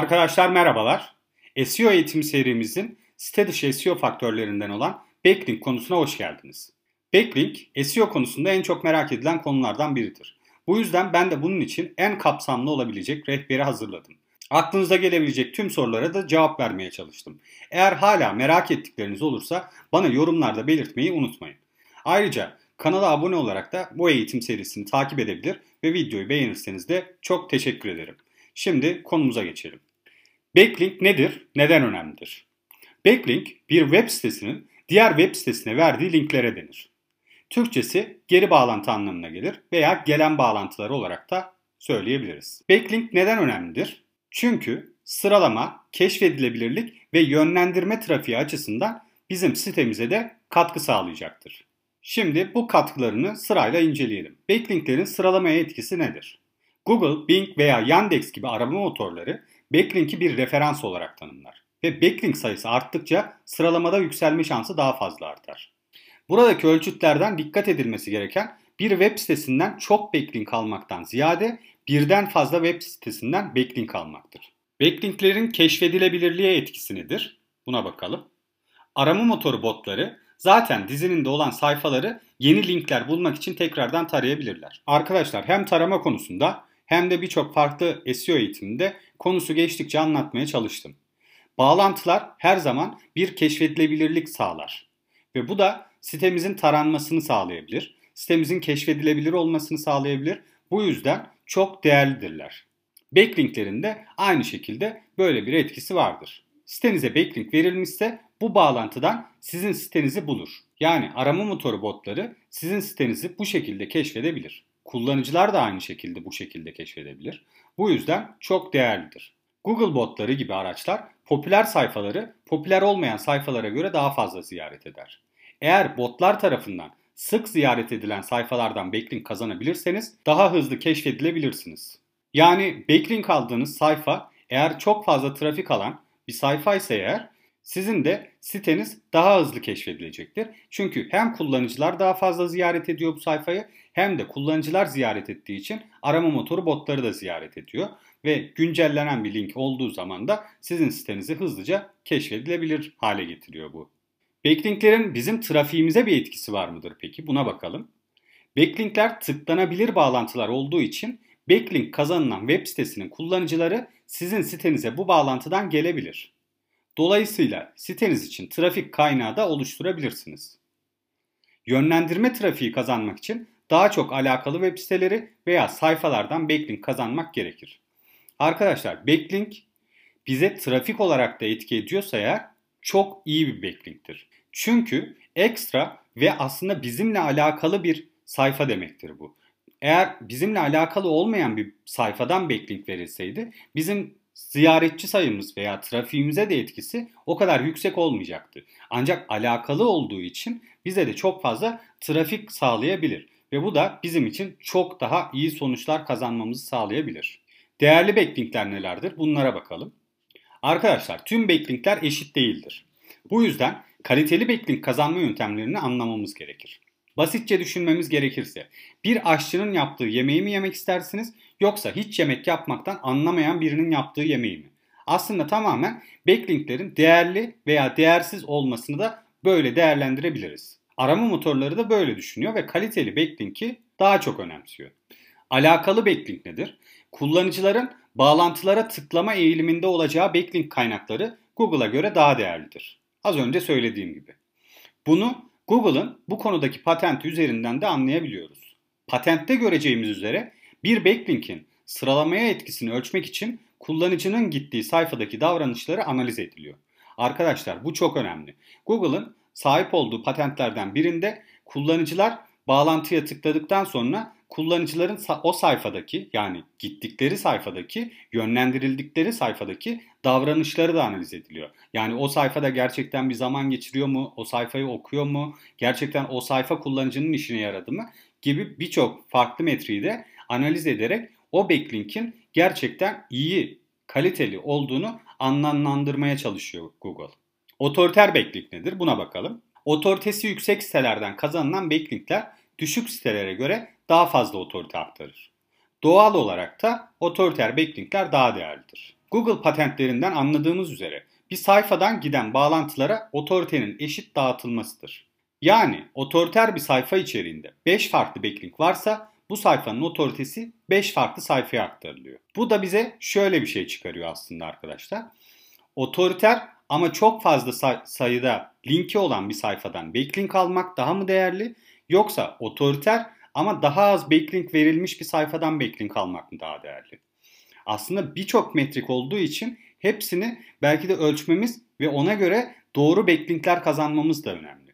Arkadaşlar merhabalar. SEO eğitim serimizin site dışı SEO faktörlerinden olan backlink konusuna hoş geldiniz. Backlink, SEO konusunda en çok merak edilen konulardan biridir. Bu yüzden ben de bunun için en kapsamlı olabilecek rehberi hazırladım. Aklınıza gelebilecek tüm sorulara da cevap vermeye çalıştım. Eğer hala merak ettikleriniz olursa bana yorumlarda belirtmeyi unutmayın. Ayrıca kanala abone olarak da bu eğitim serisini takip edebilir ve videoyu beğenirseniz de çok teşekkür ederim. Şimdi konumuza geçelim. Backlink nedir? Neden önemlidir? Backlink bir web sitesinin diğer web sitesine verdiği linklere denir. Türkçesi geri bağlantı anlamına gelir veya gelen bağlantıları olarak da söyleyebiliriz. Backlink neden önemlidir? Çünkü sıralama, keşfedilebilirlik ve yönlendirme trafiği açısından bizim sitemize de katkı sağlayacaktır. Şimdi bu katkılarını sırayla inceleyelim. Backlinklerin sıralamaya etkisi nedir? Google, Bing veya Yandex gibi arama motorları backlink'i bir referans olarak tanımlar. Ve backlink sayısı arttıkça sıralamada yükselme şansı daha fazla artar. Buradaki ölçütlerden dikkat edilmesi gereken bir web sitesinden çok backlink almaktan ziyade birden fazla web sitesinden backlink almaktır. Backlinklerin keşfedilebilirliğe etkisi nedir? Buna bakalım. Arama motoru botları zaten dizinin de olan sayfaları yeni linkler bulmak için tekrardan tarayabilirler. Arkadaşlar hem tarama konusunda hem de birçok farklı SEO eğitiminde konusu geçtikçe anlatmaya çalıştım. Bağlantılar her zaman bir keşfedilebilirlik sağlar. Ve bu da sitemizin taranmasını sağlayabilir, sitemizin keşfedilebilir olmasını sağlayabilir. Bu yüzden çok değerlidirler. Backlinklerin de aynı şekilde böyle bir etkisi vardır. Sitenize backlink verilmişse bu bağlantıdan sizin sitenizi bulur. Yani arama motoru botları sizin sitenizi bu şekilde keşfedebilir. Kullanıcılar da aynı şekilde bu şekilde keşfedebilir. Bu yüzden çok değerlidir. Google botları gibi araçlar popüler sayfaları popüler olmayan sayfalara göre daha fazla ziyaret eder. Eğer botlar tarafından sık ziyaret edilen sayfalardan backlink kazanabilirseniz daha hızlı keşfedilebilirsiniz. Yani backlink aldığınız sayfa eğer çok fazla trafik alan bir sayfa ise eğer sizin de siteniz daha hızlı keşfedilecektir. Çünkü hem kullanıcılar daha fazla ziyaret ediyor bu sayfayı hem de kullanıcılar ziyaret ettiği için arama motoru botları da ziyaret ediyor. Ve güncellenen bir link olduğu zaman da sizin sitenizi hızlıca keşfedilebilir hale getiriyor bu. Backlinklerin bizim trafiğimize bir etkisi var mıdır peki? Buna bakalım. Backlinkler tıklanabilir bağlantılar olduğu için backlink kazanılan web sitesinin kullanıcıları sizin sitenize bu bağlantıdan gelebilir. Dolayısıyla siteniz için trafik kaynağı da oluşturabilirsiniz. Yönlendirme trafiği kazanmak için daha çok alakalı web siteleri veya sayfalardan backlink kazanmak gerekir. Arkadaşlar backlink bize trafik olarak da etki ediyorsa eğer çok iyi bir backlinktir. Çünkü ekstra ve aslında bizimle alakalı bir sayfa demektir bu. Eğer bizimle alakalı olmayan bir sayfadan backlink verilseydi bizim ziyaretçi sayımız veya trafiğimize de etkisi o kadar yüksek olmayacaktı. Ancak alakalı olduğu için bize de çok fazla trafik sağlayabilir ve bu da bizim için çok daha iyi sonuçlar kazanmamızı sağlayabilir. Değerli backlinkler nelerdir? Bunlara bakalım. Arkadaşlar tüm backlinkler eşit değildir. Bu yüzden kaliteli backlink kazanma yöntemlerini anlamamız gerekir. Basitçe düşünmemiz gerekirse bir aşçının yaptığı yemeği mi yemek istersiniz yoksa hiç yemek yapmaktan anlamayan birinin yaptığı yemeği mi? Aslında tamamen backlinklerin değerli veya değersiz olmasını da böyle değerlendirebiliriz. Arama motorları da böyle düşünüyor ve kaliteli backlink'i daha çok önemsiyor. Alakalı backlink nedir? Kullanıcıların bağlantılara tıklama eğiliminde olacağı backlink kaynakları Google'a göre daha değerlidir. Az önce söylediğim gibi. Bunu Google'ın bu konudaki patenti üzerinden de anlayabiliyoruz. Patentte göreceğimiz üzere bir backlink'in sıralamaya etkisini ölçmek için kullanıcının gittiği sayfadaki davranışları analiz ediliyor. Arkadaşlar bu çok önemli. Google'ın sahip olduğu patentlerden birinde kullanıcılar bağlantıya tıkladıktan sonra kullanıcıların o sayfadaki yani gittikleri sayfadaki yönlendirildikleri sayfadaki davranışları da analiz ediliyor. Yani o sayfada gerçekten bir zaman geçiriyor mu? O sayfayı okuyor mu? Gerçekten o sayfa kullanıcının işine yaradı mı? Gibi birçok farklı metriği de analiz ederek o backlink'in gerçekten iyi, kaliteli olduğunu anlamlandırmaya çalışıyor Google. Otoriter backlink nedir? Buna bakalım. Otoritesi yüksek sitelerden kazanılan backlinkler düşük sitelere göre daha fazla otorite aktarır. Doğal olarak da otoriter backlinkler daha değerlidir. Google patentlerinden anladığımız üzere bir sayfadan giden bağlantılara otoritenin eşit dağıtılmasıdır. Yani otoriter bir sayfa içeriğinde 5 farklı backlink varsa bu sayfanın otoritesi 5 farklı sayfaya aktarılıyor. Bu da bize şöyle bir şey çıkarıyor aslında arkadaşlar. Otoriter ama çok fazla say- sayıda linki olan bir sayfadan backlink almak daha mı değerli? Yoksa otoriter ama daha az backlink verilmiş bir sayfadan backlink almak mı daha değerli? Aslında birçok metrik olduğu için hepsini belki de ölçmemiz ve ona göre doğru backlinkler kazanmamız da önemli.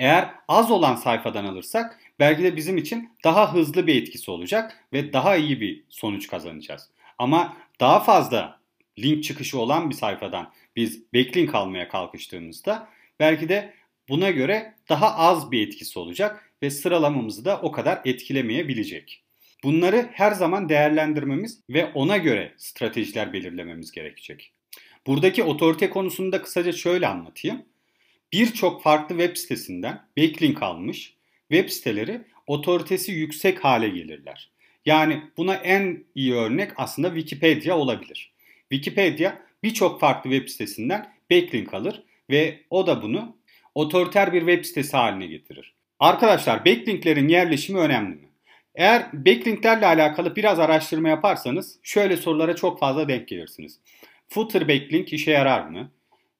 Eğer az olan sayfadan alırsak belki de bizim için daha hızlı bir etkisi olacak ve daha iyi bir sonuç kazanacağız. Ama daha fazla link çıkışı olan bir sayfadan biz backlink almaya kalkıştığımızda belki de buna göre daha az bir etkisi olacak ve sıralamamızı da o kadar etkilemeyebilecek. Bunları her zaman değerlendirmemiz ve ona göre stratejiler belirlememiz gerekecek. Buradaki otorite konusunu da kısaca şöyle anlatayım. Birçok farklı web sitesinden backlink almış web siteleri otoritesi yüksek hale gelirler. Yani buna en iyi örnek aslında Wikipedia olabilir. Wikipedia birçok farklı web sitesinden backlink alır ve o da bunu otoriter bir web sitesi haline getirir. Arkadaşlar backlinklerin yerleşimi önemli mi? Eğer backlinklerle alakalı biraz araştırma yaparsanız şöyle sorulara çok fazla denk gelirsiniz. Footer backlink işe yarar mı?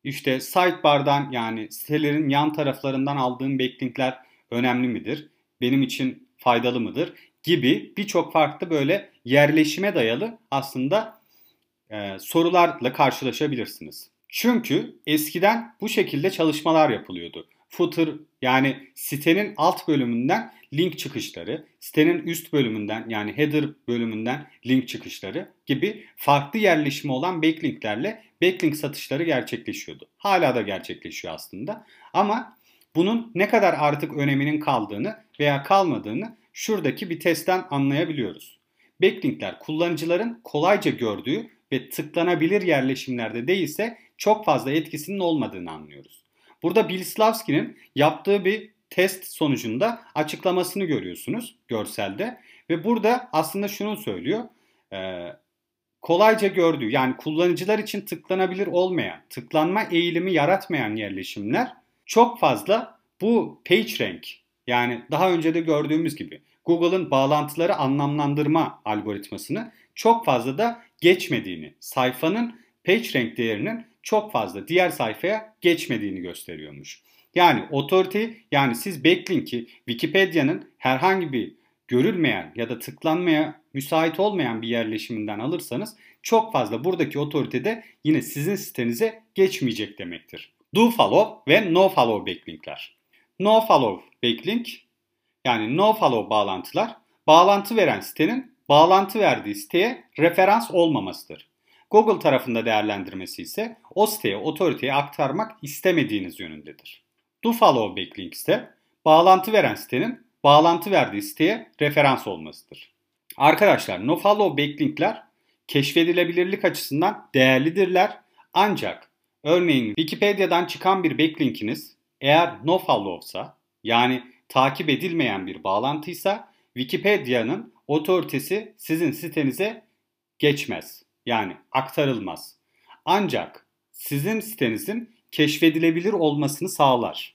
İşte sidebar'dan yani sitelerin yan taraflarından aldığım backlinkler önemli midir? Benim için faydalı mıdır? Gibi birçok farklı böyle yerleşime dayalı aslında e, sorularla karşılaşabilirsiniz. Çünkü eskiden bu şekilde çalışmalar yapılıyordu. Footer yani sitenin alt bölümünden link çıkışları, sitenin üst bölümünden yani header bölümünden link çıkışları gibi farklı yerleşimi olan backlinklerle backlink satışları gerçekleşiyordu. Hala da gerçekleşiyor aslında. Ama bunun ne kadar artık öneminin kaldığını veya kalmadığını şuradaki bir testten anlayabiliyoruz. Backlinkler kullanıcıların kolayca gördüğü ve tıklanabilir yerleşimlerde değilse çok fazla etkisinin olmadığını anlıyoruz. Burada Bill Slavsky'nin yaptığı bir test sonucunda açıklamasını görüyorsunuz görselde. Ve burada aslında şunu söylüyor. E, kolayca gördüğü yani kullanıcılar için tıklanabilir olmayan, tıklanma eğilimi yaratmayan yerleşimler çok fazla bu page rank yani daha önce de gördüğümüz gibi Google'ın bağlantıları anlamlandırma algoritmasını çok fazla da geçmediğini, sayfanın page rank değerinin çok fazla diğer sayfaya geçmediğini gösteriyormuş. Yani otorite yani siz backlink'i Wikipedia'nın herhangi bir görülmeyen ya da tıklanmaya müsait olmayan bir yerleşiminden alırsanız çok fazla buradaki otorite de yine sizin sitenize geçmeyecek demektir. Do follow ve no follow backlinkler. No follow backlink yani no follow bağlantılar bağlantı veren sitenin bağlantı verdiği siteye referans olmamasıdır. Google tarafında değerlendirmesi ise o siteye otoriteye aktarmak istemediğiniz yönündedir. DoFollow backlink ise bağlantı veren sitenin bağlantı verdiği siteye referans olmasıdır. Arkadaşlar nofollow backlinkler keşfedilebilirlik açısından değerlidirler ancak örneğin Wikipedia'dan çıkan bir backlinkiniz eğer nofollow'sa yani takip edilmeyen bir bağlantıysa Wikipedia'nın otoritesi sizin sitenize geçmez. Yani aktarılmaz. Ancak sizin sitenizin keşfedilebilir olmasını sağlar.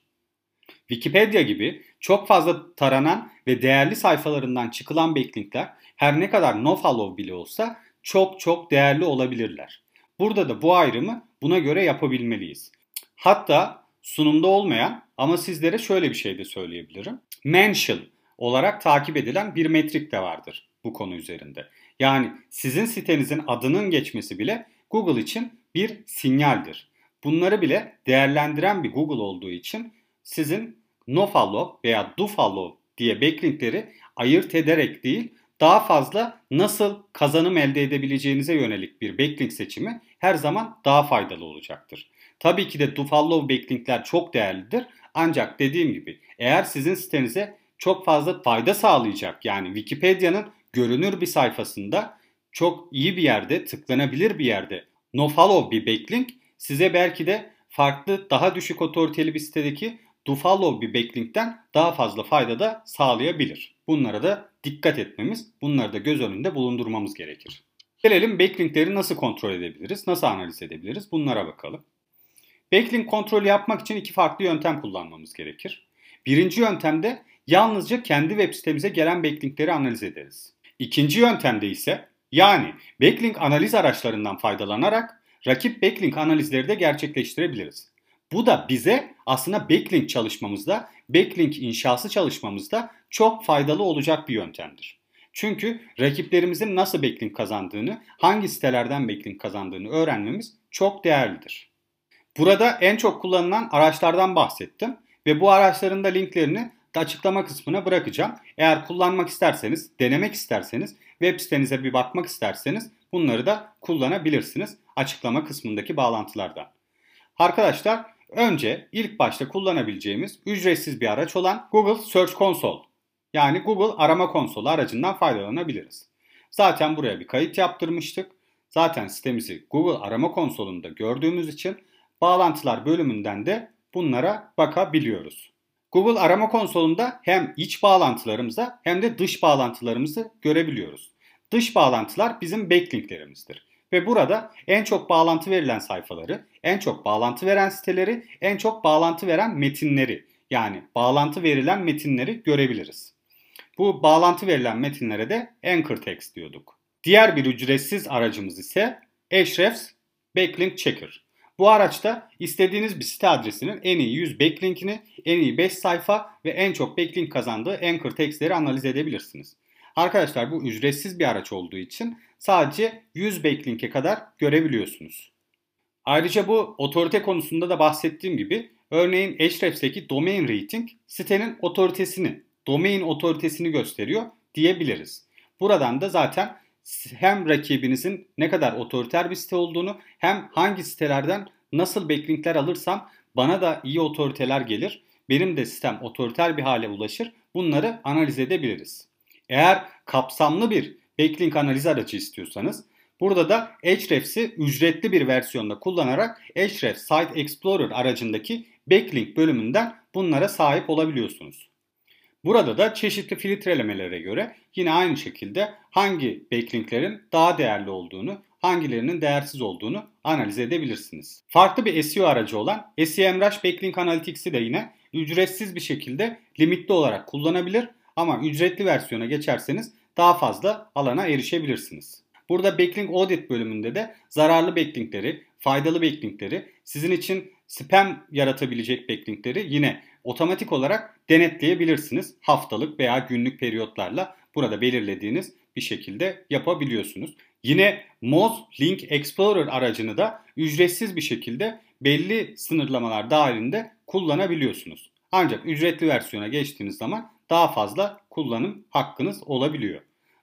Wikipedia gibi çok fazla taranan ve değerli sayfalarından çıkılan backlinkler her ne kadar nofollow bile olsa çok çok değerli olabilirler. Burada da bu ayrımı buna göre yapabilmeliyiz. Hatta sunumda olmayan ama sizlere şöyle bir şey de söyleyebilirim. Mention olarak takip edilen bir metrik de vardır bu konu üzerinde. Yani sizin sitenizin adının geçmesi bile Google için bir sinyaldir. Bunları bile değerlendiren bir Google olduğu için sizin nofollow veya dofollow diye backlinkleri ayırt ederek değil daha fazla nasıl kazanım elde edebileceğinize yönelik bir backlink seçimi her zaman daha faydalı olacaktır. Tabii ki de dofollow backlinkler çok değerlidir ancak dediğim gibi eğer sizin sitenize çok fazla fayda sağlayacak yani Wikipedia'nın görünür bir sayfasında çok iyi bir yerde tıklanabilir bir yerde nofollow bir backlink size belki de farklı daha düşük otoriteli bir sitedeki dofollow bir backlinkten daha fazla fayda da sağlayabilir. Bunlara da dikkat etmemiz, bunları da göz önünde bulundurmamız gerekir. Gelelim backlinkleri nasıl kontrol edebiliriz, nasıl analiz edebiliriz bunlara bakalım. Backlink kontrolü yapmak için iki farklı yöntem kullanmamız gerekir. Birinci yöntemde yalnızca kendi web sitemize gelen backlinkleri analiz ederiz. İkinci yöntemde ise yani backlink analiz araçlarından faydalanarak rakip backlink analizleri de gerçekleştirebiliriz. Bu da bize aslında backlink çalışmamızda, backlink inşası çalışmamızda çok faydalı olacak bir yöntemdir. Çünkü rakiplerimizin nasıl backlink kazandığını, hangi sitelerden backlink kazandığını öğrenmemiz çok değerlidir. Burada en çok kullanılan araçlardan bahsettim ve bu araçların da linklerini açıklama kısmına bırakacağım. Eğer kullanmak isterseniz, denemek isterseniz, web sitenize bir bakmak isterseniz bunları da kullanabilirsiniz açıklama kısmındaki bağlantılardan. Arkadaşlar önce ilk başta kullanabileceğimiz ücretsiz bir araç olan Google Search Console yani Google arama konsolu aracından faydalanabiliriz. Zaten buraya bir kayıt yaptırmıştık. Zaten sitemizi Google arama konsolunda gördüğümüz için bağlantılar bölümünden de bunlara bakabiliyoruz. Google arama konsolunda hem iç bağlantılarımıza hem de dış bağlantılarımızı görebiliyoruz. Dış bağlantılar bizim backlinklerimizdir. Ve burada en çok bağlantı verilen sayfaları, en çok bağlantı veren siteleri, en çok bağlantı veren metinleri yani bağlantı verilen metinleri görebiliriz. Bu bağlantı verilen metinlere de anchor text diyorduk. Diğer bir ücretsiz aracımız ise Ahrefs Backlink Checker. Bu araçta istediğiniz bir site adresinin en iyi 100 backlinkini, en iyi 5 sayfa ve en çok backlink kazandığı anchor textleri analiz edebilirsiniz. Arkadaşlar bu ücretsiz bir araç olduğu için sadece 100 backlink'e kadar görebiliyorsunuz. Ayrıca bu otorite konusunda da bahsettiğim gibi örneğin Ahrefs'teki domain rating sitenin otoritesini, domain otoritesini gösteriyor diyebiliriz. Buradan da zaten hem rakibinizin ne kadar otoriter bir site olduğunu hem hangi sitelerden nasıl backlinkler alırsam bana da iyi otoriteler gelir. Benim de sistem otoriter bir hale ulaşır. Bunları analiz edebiliriz. Eğer kapsamlı bir backlink analiz aracı istiyorsanız burada da Ahrefs'i ücretli bir versiyonda kullanarak Ahrefs Site Explorer aracındaki backlink bölümünden bunlara sahip olabiliyorsunuz. Burada da çeşitli filtrelemelere göre yine aynı şekilde hangi backlinklerin daha değerli olduğunu, hangilerinin değersiz olduğunu analiz edebilirsiniz. Farklı bir SEO aracı olan SEMrush Backlink Analytics'i de yine ücretsiz bir şekilde limitli olarak kullanabilir ama ücretli versiyona geçerseniz daha fazla alana erişebilirsiniz. Burada Backlink Audit bölümünde de zararlı backlinkleri, faydalı backlinkleri, sizin için spam yaratabilecek backlinkleri yine otomatik olarak denetleyebilirsiniz. Haftalık veya günlük periyotlarla burada belirlediğiniz bir şekilde yapabiliyorsunuz. Yine Moz Link Explorer aracını da ücretsiz bir şekilde belli sınırlamalar dahilinde kullanabiliyorsunuz. Ancak ücretli versiyona geçtiğiniz zaman daha fazla kullanım hakkınız olabiliyor.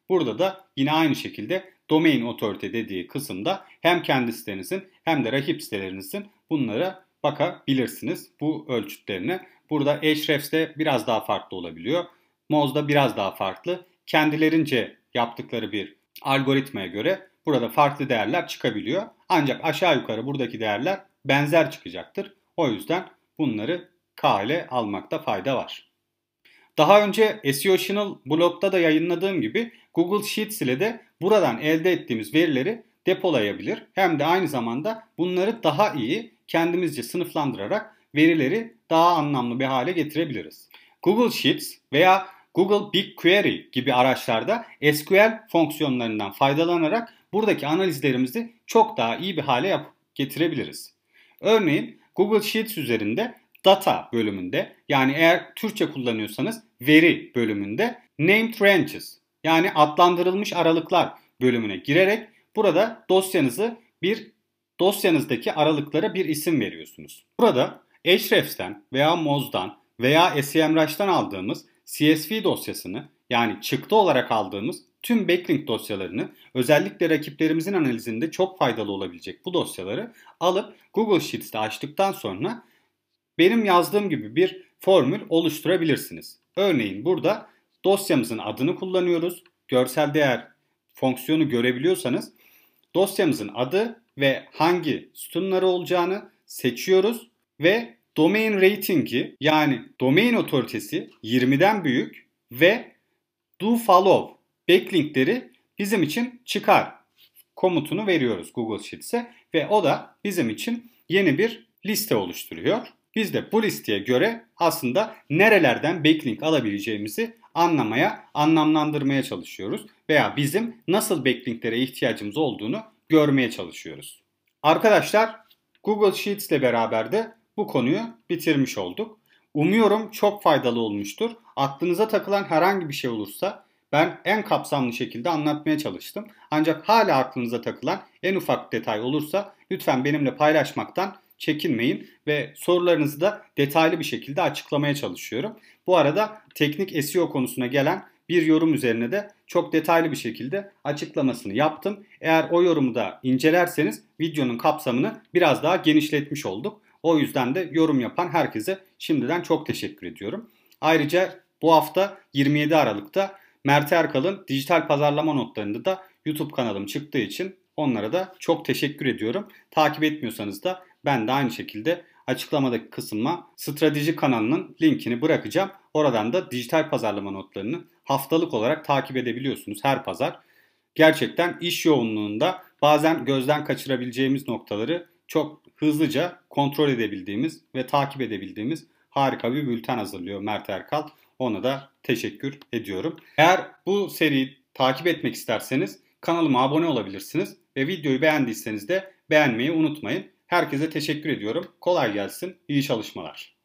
Burada da yine aynı şekilde domain otorite dediği kısımda hem kendi sitenizin hem de rakip sitelerinizin bunlara bakabilirsiniz bu ölçütlerine. Burada Ahrefs'te biraz daha farklı olabiliyor. Moz'da biraz daha farklı. Kendilerince yaptıkları bir algoritmaya göre burada farklı değerler çıkabiliyor. Ancak aşağı yukarı buradaki değerler benzer çıkacaktır. O yüzden bunları kale almakta fayda var. Daha önce SEO Channel blogda da yayınladığım gibi Google Sheets ile de buradan elde ettiğimiz verileri depolayabilir. Hem de aynı zamanda bunları daha iyi kendimizce sınıflandırarak verileri daha anlamlı bir hale getirebiliriz. Google Sheets veya Google BigQuery gibi araçlarda SQL fonksiyonlarından faydalanarak buradaki analizlerimizi çok daha iyi bir hale yapıp getirebiliriz. Örneğin Google Sheets üzerinde data bölümünde yani eğer Türkçe kullanıyorsanız veri bölümünde named ranges yani adlandırılmış aralıklar bölümüne girerek burada dosyanızı bir dosyanızdaki aralıklara bir isim veriyorsunuz. Burada Ahrefs'ten veya Moz'dan veya SEMrush'tan aldığımız CSV dosyasını yani çıktı olarak aldığımız tüm backlink dosyalarını özellikle rakiplerimizin analizinde çok faydalı olabilecek bu dosyaları alıp Google Sheets'te açtıktan sonra benim yazdığım gibi bir formül oluşturabilirsiniz. Örneğin burada dosyamızın adını kullanıyoruz. Görsel değer fonksiyonu görebiliyorsanız dosyamızın adı ve hangi sütunları olacağını seçiyoruz ve domain rating'i yani domain otoritesi 20'den büyük ve do follow backlinkleri bizim için çıkar. komutunu veriyoruz Google Sheets'e ve o da bizim için yeni bir liste oluşturuyor. Biz de bu listeye göre aslında nerelerden backlink alabileceğimizi anlamaya, anlamlandırmaya çalışıyoruz veya bizim nasıl backlinklere ihtiyacımız olduğunu görmeye çalışıyoruz. Arkadaşlar Google Sheets ile beraber de bu konuyu bitirmiş olduk. Umuyorum çok faydalı olmuştur. Aklınıza takılan herhangi bir şey olursa ben en kapsamlı şekilde anlatmaya çalıştım. Ancak hala aklınıza takılan en ufak detay olursa lütfen benimle paylaşmaktan çekinmeyin ve sorularınızı da detaylı bir şekilde açıklamaya çalışıyorum. Bu arada teknik SEO konusuna gelen bir yorum üzerine de çok detaylı bir şekilde açıklamasını yaptım. Eğer o yorumu da incelerseniz videonun kapsamını biraz daha genişletmiş olduk. O yüzden de yorum yapan herkese şimdiden çok teşekkür ediyorum. Ayrıca bu hafta 27 Aralık'ta Mert Erkal'ın dijital pazarlama notlarında da YouTube kanalım çıktığı için onlara da çok teşekkür ediyorum. Takip etmiyorsanız da ben de aynı şekilde açıklamadaki kısma strateji kanalının linkini bırakacağım. Oradan da dijital pazarlama notlarını haftalık olarak takip edebiliyorsunuz her pazar. Gerçekten iş yoğunluğunda bazen gözden kaçırabileceğimiz noktaları çok hızlıca kontrol edebildiğimiz ve takip edebildiğimiz harika bir bülten hazırlıyor Mert Erkal. Ona da teşekkür ediyorum. Eğer bu seriyi takip etmek isterseniz kanalıma abone olabilirsiniz ve videoyu beğendiyseniz de beğenmeyi unutmayın. Herkese teşekkür ediyorum. Kolay gelsin. İyi çalışmalar.